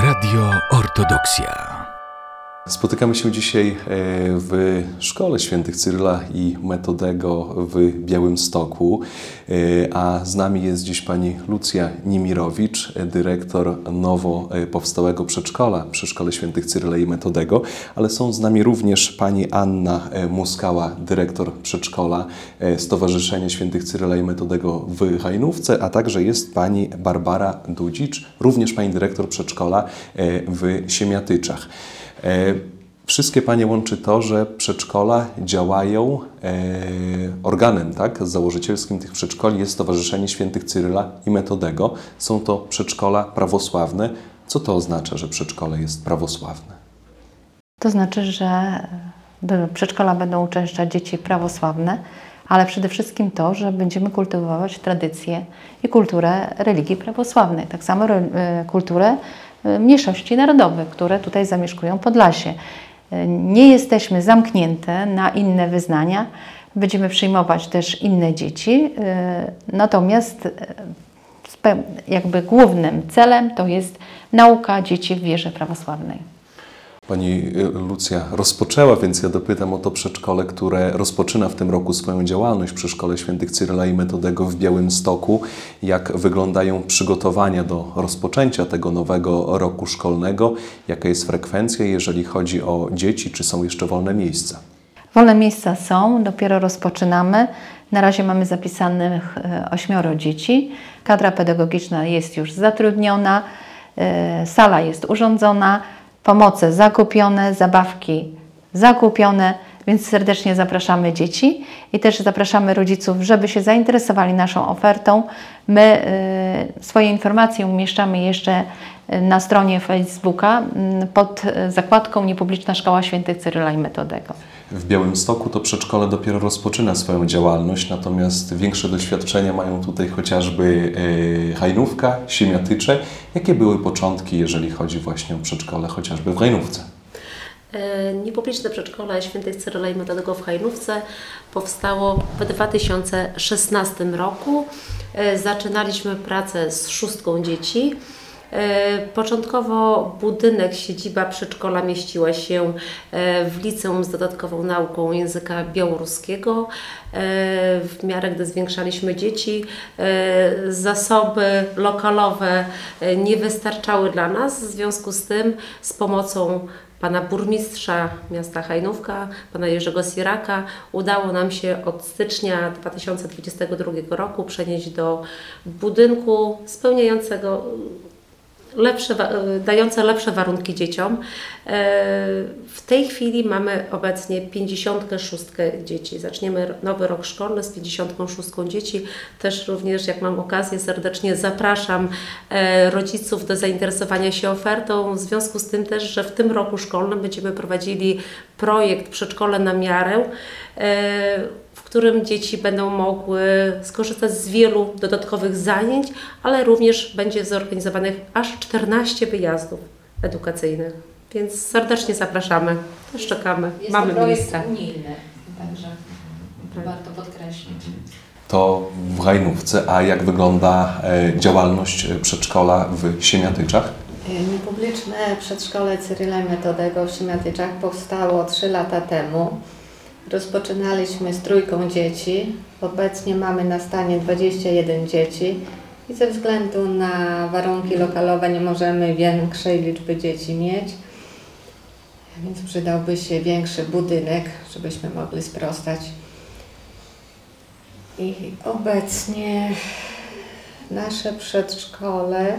Radio Ortodoksja. Spotykamy się dzisiaj e, w Szkole Świętych Cyryla i Metodego w Białymstoku, e, a z nami jest dziś pani Lucja Nimirowicz, dyrektor nowo e, powstałego przedszkola przy Szkole Świętych Cyryla i Metodego, ale są z nami również pani Anna Muskała, dyrektor przedszkola Stowarzyszenia Świętych Cyryla i Metodego w Hajnówce, a także jest pani Barbara Dudzicz, również pani dyrektor przedszkola w Siemiatyczach. E, wszystkie Panie łączy to, że przedszkola działają, e, organem tak, założycielskim tych przedszkoli jest Stowarzyszenie Świętych Cyryla i Metodego. Są to przedszkola prawosławne. Co to oznacza, że przedszkole jest prawosławne? To znaczy, że do przedszkola będą uczęszczać dzieci prawosławne, ale przede wszystkim to, że będziemy kultywować tradycję i kulturę religii prawosławnej. Tak samo e, kulturę E, mniejszości narodowych, które tutaj zamieszkują Podlasie. E, nie jesteśmy zamknięte na inne wyznania, będziemy przyjmować też inne dzieci, e, natomiast jakby głównym celem to jest nauka dzieci w wierze prawosławnej. Pani y, Lucja rozpoczęła, więc ja dopytam o to przedszkole, które rozpoczyna w tym roku swoją działalność przy Szkole Świętych Cyryla i Metodego w Białymstoku. Jak wyglądają przygotowania do rozpoczęcia tego nowego roku szkolnego? Jaka jest frekwencja, jeżeli chodzi o dzieci? Czy są jeszcze wolne miejsca? Wolne miejsca są, dopiero rozpoczynamy. Na razie mamy zapisanych e, ośmioro dzieci. Kadra pedagogiczna jest już zatrudniona, e, sala jest urządzona pomoce zakupione, zabawki zakupione, więc serdecznie zapraszamy dzieci i też zapraszamy rodziców, żeby się zainteresowali naszą ofertą. My y, swoje informacje umieszczamy jeszcze na stronie Facebooka y, pod zakładką Niepubliczna Szkoła Świętych Cyryla i Metodego. W Białymstoku to przedszkole dopiero rozpoczyna swoją działalność, natomiast większe doświadczenia mają tutaj chociażby e, Hajnówka, Siemiatycze. Jakie były początki, jeżeli chodzi właśnie o przedszkole, chociażby w Hajnówce? E, niepubliczne przedszkole Świętych Cyryla i Metodego w Hajnówce powstało w 2016 roku. E, zaczynaliśmy pracę z szóstką dzieci. E, początkowo budynek, siedziba przedszkola mieściła się e, w liceum z dodatkową nauką języka białoruskiego. E, w miarę, gdy zwiększaliśmy dzieci, zasoby lokalowe nie wystarczały dla nas. W związku z tym z pomocą pana burmistrza miasta Hajnówka, pana Jerzego Siraka, udało nam się od stycznia 2022 roku przenieść do budynku spełniającego lepsze, dające lepsze warunki dzieciom. E, w tej chwili mamy obecnie 56 dzieci. Zaczniemy nowy rok szkolny z 56 dzieci. Też również, jak mam okazję, serdecznie zapraszam e, rodziców do zainteresowania się ofertą. W związku z tym też, że w tym roku szkolnym będziemy prowadzili projekt Przedszkole na miarę e, którym dzieci będą mogły skorzystać z wielu dodatkowych zajęć, ale również będzie zorganizowanych aż 14 wyjazdów edukacyjnych. Więc serdecznie zapraszamy. Też czekamy. Jest Mamy to miejsce. unijny, także tak. warto podkreślić. To w Hajnówce, a jak wygląda e, działalność przedszkola w Siemiatyczach? E, niepubliczne przedszkole Cyryla Metodego w Siemiatyczach powstało 3 lata temu. Rozpoczynaliśmy z trójką dzieci. Obecnie mamy na stanie 21 dzieci i ze względu na warunki lokalowe nie możemy większej liczby dzieci mieć. Więc przydałby się większy budynek, żebyśmy mogli sprostać. I obecnie nasze przedszkole,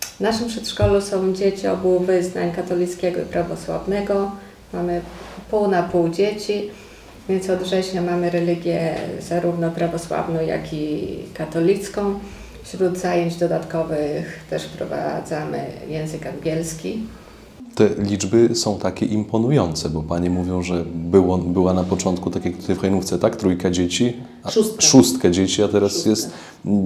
w naszym przedszkolu są dzieci obu wyznań katolickiego i prawosławnego. Mamy pół na pół dzieci, więc od września mamy religię zarówno prawosławną, jak i katolicką. Wśród zajęć dodatkowych też wprowadzamy język angielski. Te liczby są takie imponujące, bo Panie mówią, że było, była na początku, tak jak tutaj w Hajnówce, tak, trójka dzieci, Szóstkę. szóstkę dzieci, a teraz Szóstkę. jest,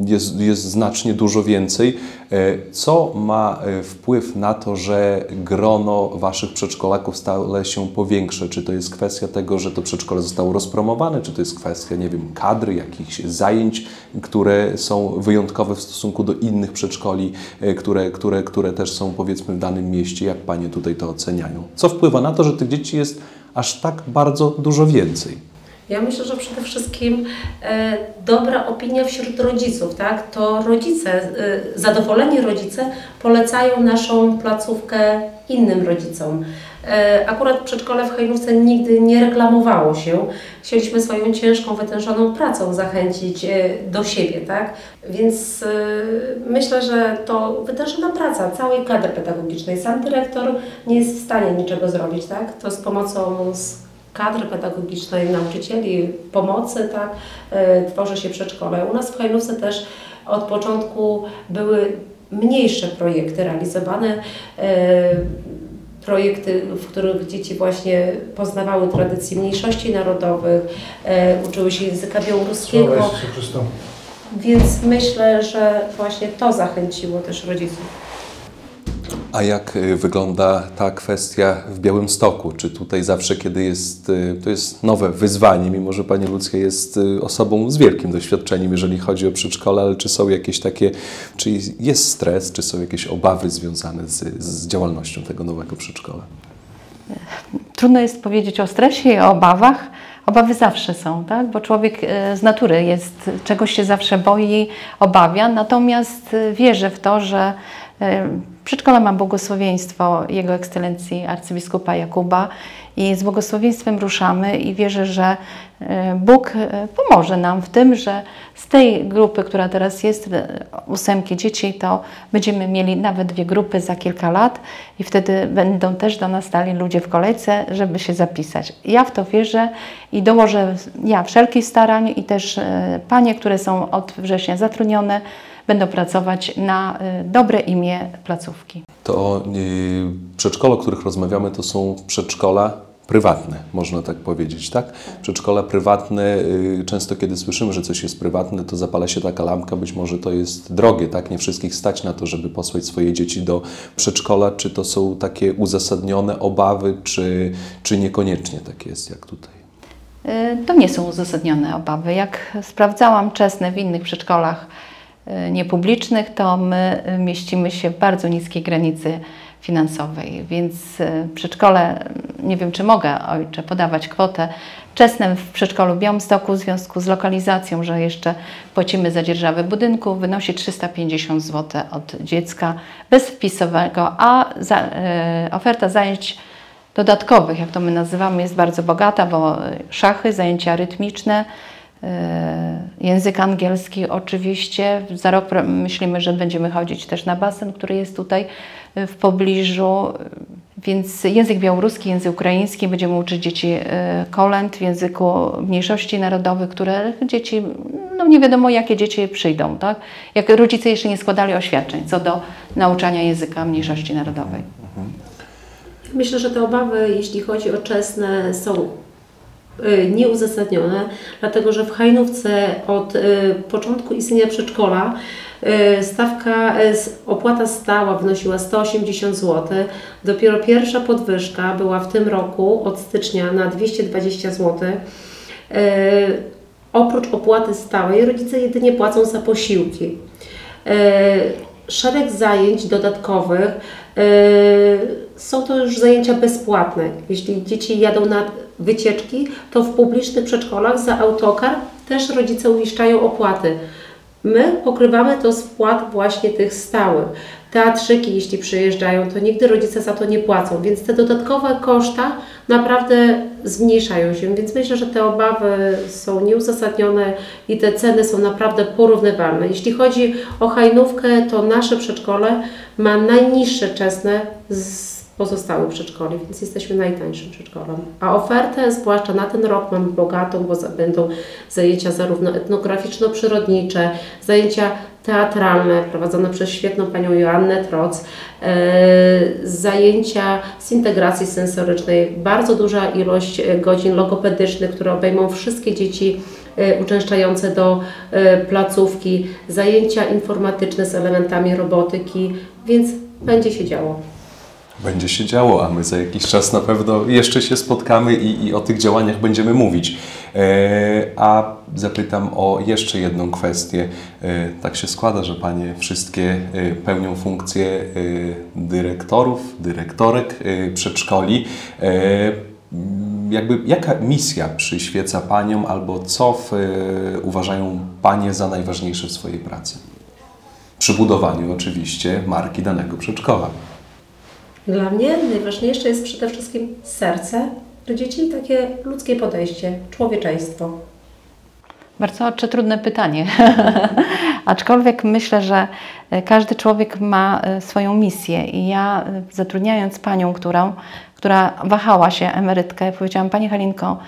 jest, jest znacznie dużo więcej. E, Co ma e, wpływ na to, że grono Waszych przedszkolaków stale się powiększa? Czy to jest kwestia tego, że to przedszkole zostało rozpromowane, czy to jest kwestia, nie wiem, kadry, jakichś zajęć, które są wyjątkowe w stosunku do innych przedszkoli, e, które, które, które też są powiedzmy w danym mieście? Jak Panie tutaj to oceniają? Co wpływa na to, że tych dzieci jest aż tak bardzo dużo więcej? Ja myślę, że przede wszystkim e, dobra opinia wśród rodziców, tak? To rodzice, e, zadowoleni rodzice polecają naszą placówkę innym rodzicom. E, akurat przedszkole w Hajnówce nigdy nie reklamowało się. Chcieliśmy swoją ciężką, wytężoną pracą zachęcić e, do siebie, tak? Więc e, myślę, że to wytężona praca całej kadry pedagogicznej. Sam dyrektor nie jest w stanie niczego zrobić, tak? To z pomocą z kadry pedagogicznej, nauczycieli, pomocy, tak, e, tworzy się przedszkole. U nas w Hajnówce też od początku były mniejsze projekty realizowane, e, projekty, w których dzieci właśnie poznawały tradycje mniejszości narodowych, e, uczyły się języka białoruskiego, więc myślę, że właśnie to zachęciło też rodziców. A jak y, wygląda ta kwestia w Białymstoku? Czy tutaj zawsze, kiedy jest, y, to jest nowe wyzwanie, mimo że Pani Lucja jest y, osobą z wielkim doświadczeniem, jeżeli chodzi o przedszkole, ale czy są jakieś takie, czy jest stres, czy są jakieś obawy związane z, z działalnością tego nowego przedszkola? Trudno jest powiedzieć o stresie i o obawach. Obawy zawsze są, tak? bo człowiek z natury jest, czegoś się zawsze boi, obawia, natomiast wierzę w to, że przedszkole ma błogosławieństwo Jego Ekscelencji arcybiskupa Jakuba i z błogosławieństwem ruszamy i wierzę, że e, Bóg e, pomoże nam w tym, że z tej grupy, która teraz jest, e, ósemki dzieci, to będziemy mieli nawet dwie grupy za kilka lat i wtedy będą też do nas stali ludzie w kolejce, żeby się zapisać. Ja w to wierzę i dołożę ja wszelkich starań i też panie, które są od września zatrudnione, będą pracować na e, dobre imię placówki. To y, przedszkola, o których rozmawiamy, to są przedszkola prywatne, można tak powiedzieć, tak? Przedszkola prywatne, y, często kiedy słyszymy, że coś jest prywatne, to zapala się taka lampka, być może to jest drogie, tak? Nie wszystkich stać na to, żeby posłać swoje dzieci do przedszkola. Czy to są takie uzasadnione obawy, czy, czy niekoniecznie tak jest, jak tutaj? Y, To nie są uzasadnione obawy. Jak sprawdzałam czesne w innych przedszkolach y, niepublicznych, to my y, mieścimy się w bardzo niskiej granicy finansowej, więc y, przedszkole, y, nie wiem czy mogę ojcze podawać kwotę, czesne w przedszkolu Białymstoku w związku z lokalizacją, że jeszcze płacimy za dzierżawę budynku, wynosi 350 zł od dziecka bezwpisowego, a za, oferta zajęć dodatkowych, jak to my nazywamy, jest bardzo bogata, bo szachy, zajęcia rytmiczne, język angielski oczywiście. Za rok myślimy, że będziemy chodzić też na basen, który jest tutaj y, w pobliżu. Więc język białoruski, język ukraiński, będziemy uczyć dzieci kolęd w języku mniejszości narodowych, które dzieci, no nie wiadomo jakie dzieci przyjdą, tak? Jak rodzice jeszcze nie składali oświadczeń co do nauczania języka mniejszości narodowej. Myślę, że te obawy, jeśli chodzi o czesne, są nieuzasadnione, dlatego że w Hajnówce od y, początku istnienia przedszkola y, stawka, y, opłata stała wynosiła 180 zł. Dopiero pierwsza podwyżka była w tym roku od stycznia na 220 zł. Y, Oprócz opłaty stałej rodzice jedynie płacą za posiłki. Szereg zajęć dodatkowych są to już zajęcia bezpłatne. Jeśli dzieci jadą na wycieczki, to w publicznych przedszkolach za autokar też rodzice uiszczają opłaty. My pokrywamy to z wpłat właśnie tych stałych. Teatrzyki, jeśli przyjeżdżają, to nigdy rodzice za to nie płacą, więc te dodatkowe koszta naprawdę zmniejszają się. Więc myślę, że te obawy są nieuzasadnione i te ceny są naprawdę porównywalne. Jeśli chodzi o hajnówkę, to nasze przedszkole ma najniższe czesne z pozostałych przedszkoli, więc jesteśmy najtańszym przedszkolem. A ofertę, zwłaszcza na ten rok, mamy bogatą, bo będą zajęcia zarówno etnograficzno-przyrodnicze, zajęcia teatralne prowadzone przez świetną panią Joannę Troc, e, zajęcia z integracji sensorycznej, bardzo duża ilość e, godzin logopedycznych, które obejmą wszystkie dzieci e, uczęszczające do placówki, zajęcia informatyczne z elementami robotyki, więc będzie się działo. Będzie się działo, a my za jakiś czas na pewno jeszcze się spotkamy i, i o tych działaniach będziemy mówić. E, a zapytam o jeszcze jedną kwestię. E, tak się składa, że Panie wszystkie e, pełnią funkcję dyrektorów, dyrektorek przedszkoli. Jakby jaka misja przyświeca Paniom albo co w, uważają Panie za najważniejsze w swojej pracy? Przy budowaniu oczywiście marki danego przedszkola. Dla mnie najważniejsze jest przede wszystkim serce do dzieci i takie ludzkie podejście, człowieczeństwo. Bardzo czy trudne pytanie. Aczkolwiek myślę, że e, każdy człowiek ma e, swoją misję i ja e, zatrudniając panią, którą, która wahała się emerytkę, powiedziałam Pani Halinko,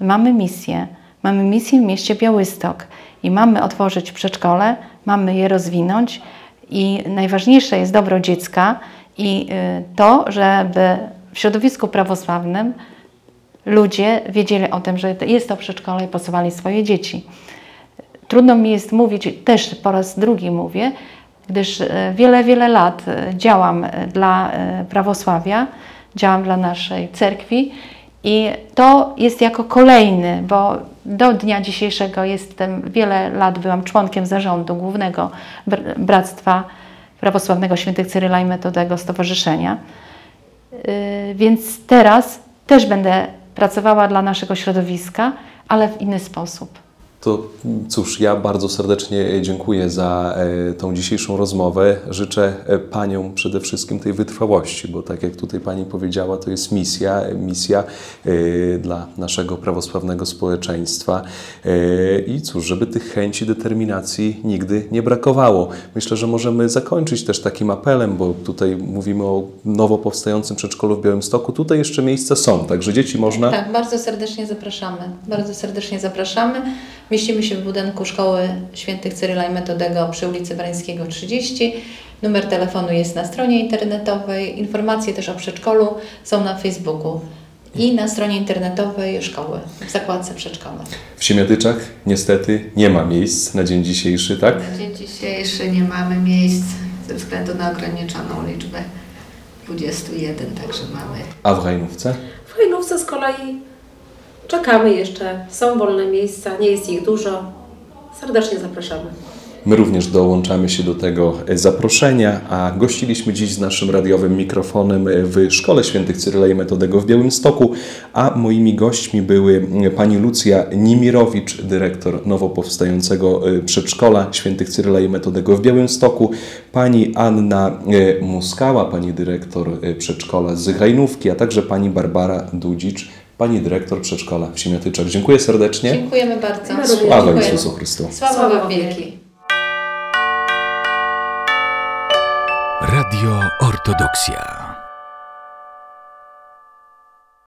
mamy misję, mamy misję w mieście Białystok i mamy otworzyć przedszkole, mamy je rozwinąć i najważniejsze jest dobro dziecka i y, to, żeby w środowisku prawosławnym ludzie wiedzieli o tym, że jest to przedszkole i posuwali swoje dzieci. Trudno mi jest mówić, też po raz drugi mówię, gdyż e, wiele, wiele lat e, działam dla prawosławia, działam dla naszej cerkwi i to jest jako kolejny, bo do dnia dzisiejszego jestem, wiele lat byłam członkiem zarządu Głównego Br- Bractwa Prawosławnego Świętych Cyryla i Metodego Stowarzyszenia. Y, Więc teraz też będę pracowała dla naszego środowiska, ale w inny sposób. To cóż, ja bardzo serdecznie dziękuję za e, tą dzisiejszą rozmowę. Życzę e, Paniom przede wszystkim tej wytrwałości, bo tak jak tutaj Pani powiedziała, to jest misja, misja e, dla naszego prawosławnego społeczeństwa. E, I cóż, żeby tych chęci, determinacji nigdy nie brakowało. Myślę, że możemy zakończyć też takim apelem, bo tutaj mówimy o nowo powstającym przedszkolu w Białymstoku. Tutaj jeszcze miejsca są, także dzieci można... Tak, bardzo serdecznie zapraszamy. Bardzo serdecznie zapraszamy. Mieścimy się w budynku Szkoły Świętych Cyryla i Metodego przy ulicy Brańskiego 30. Numer telefonu jest na stronie internetowej. Informacje też o przedszkolu są na Facebooku i na stronie internetowej szkoły w zakładce przedszkola. W Siemiatyczach niestety nie ma miejsc na dzień dzisiejszy, tak? Na dzień dzisiejszy nie mamy miejsc ze względu na ograniczoną liczbę 21, także mamy. A w Hajnówce? W Hajnówce z kolei czekamy jeszcze, są wolne miejsca, nie jest ich dużo. Serdecznie zapraszamy. My również dołączamy się do tego zaproszenia, a gościliśmy dziś z naszym radiowym mikrofonem w Szkole Świętych Cyryla i Metodego w Białymstoku, a moimi gośćmi były pani Lucja Nimirowicz, dyrektor nowo powstającego e, przedszkola Świętych Cyryla i Metodego w Białymstoku, pani Anna e, Muskała, pani dyrektor e, przedszkola z Hajnówki, a także pani Barbara Dudzicz, pani dyrektor przedszkola w Siemiatyczach. Dziękuję serdecznie. Dziękujemy bardzo. Sława. Jezusu Chrystu. Sława Wam wielki. Radio Ortodoksja.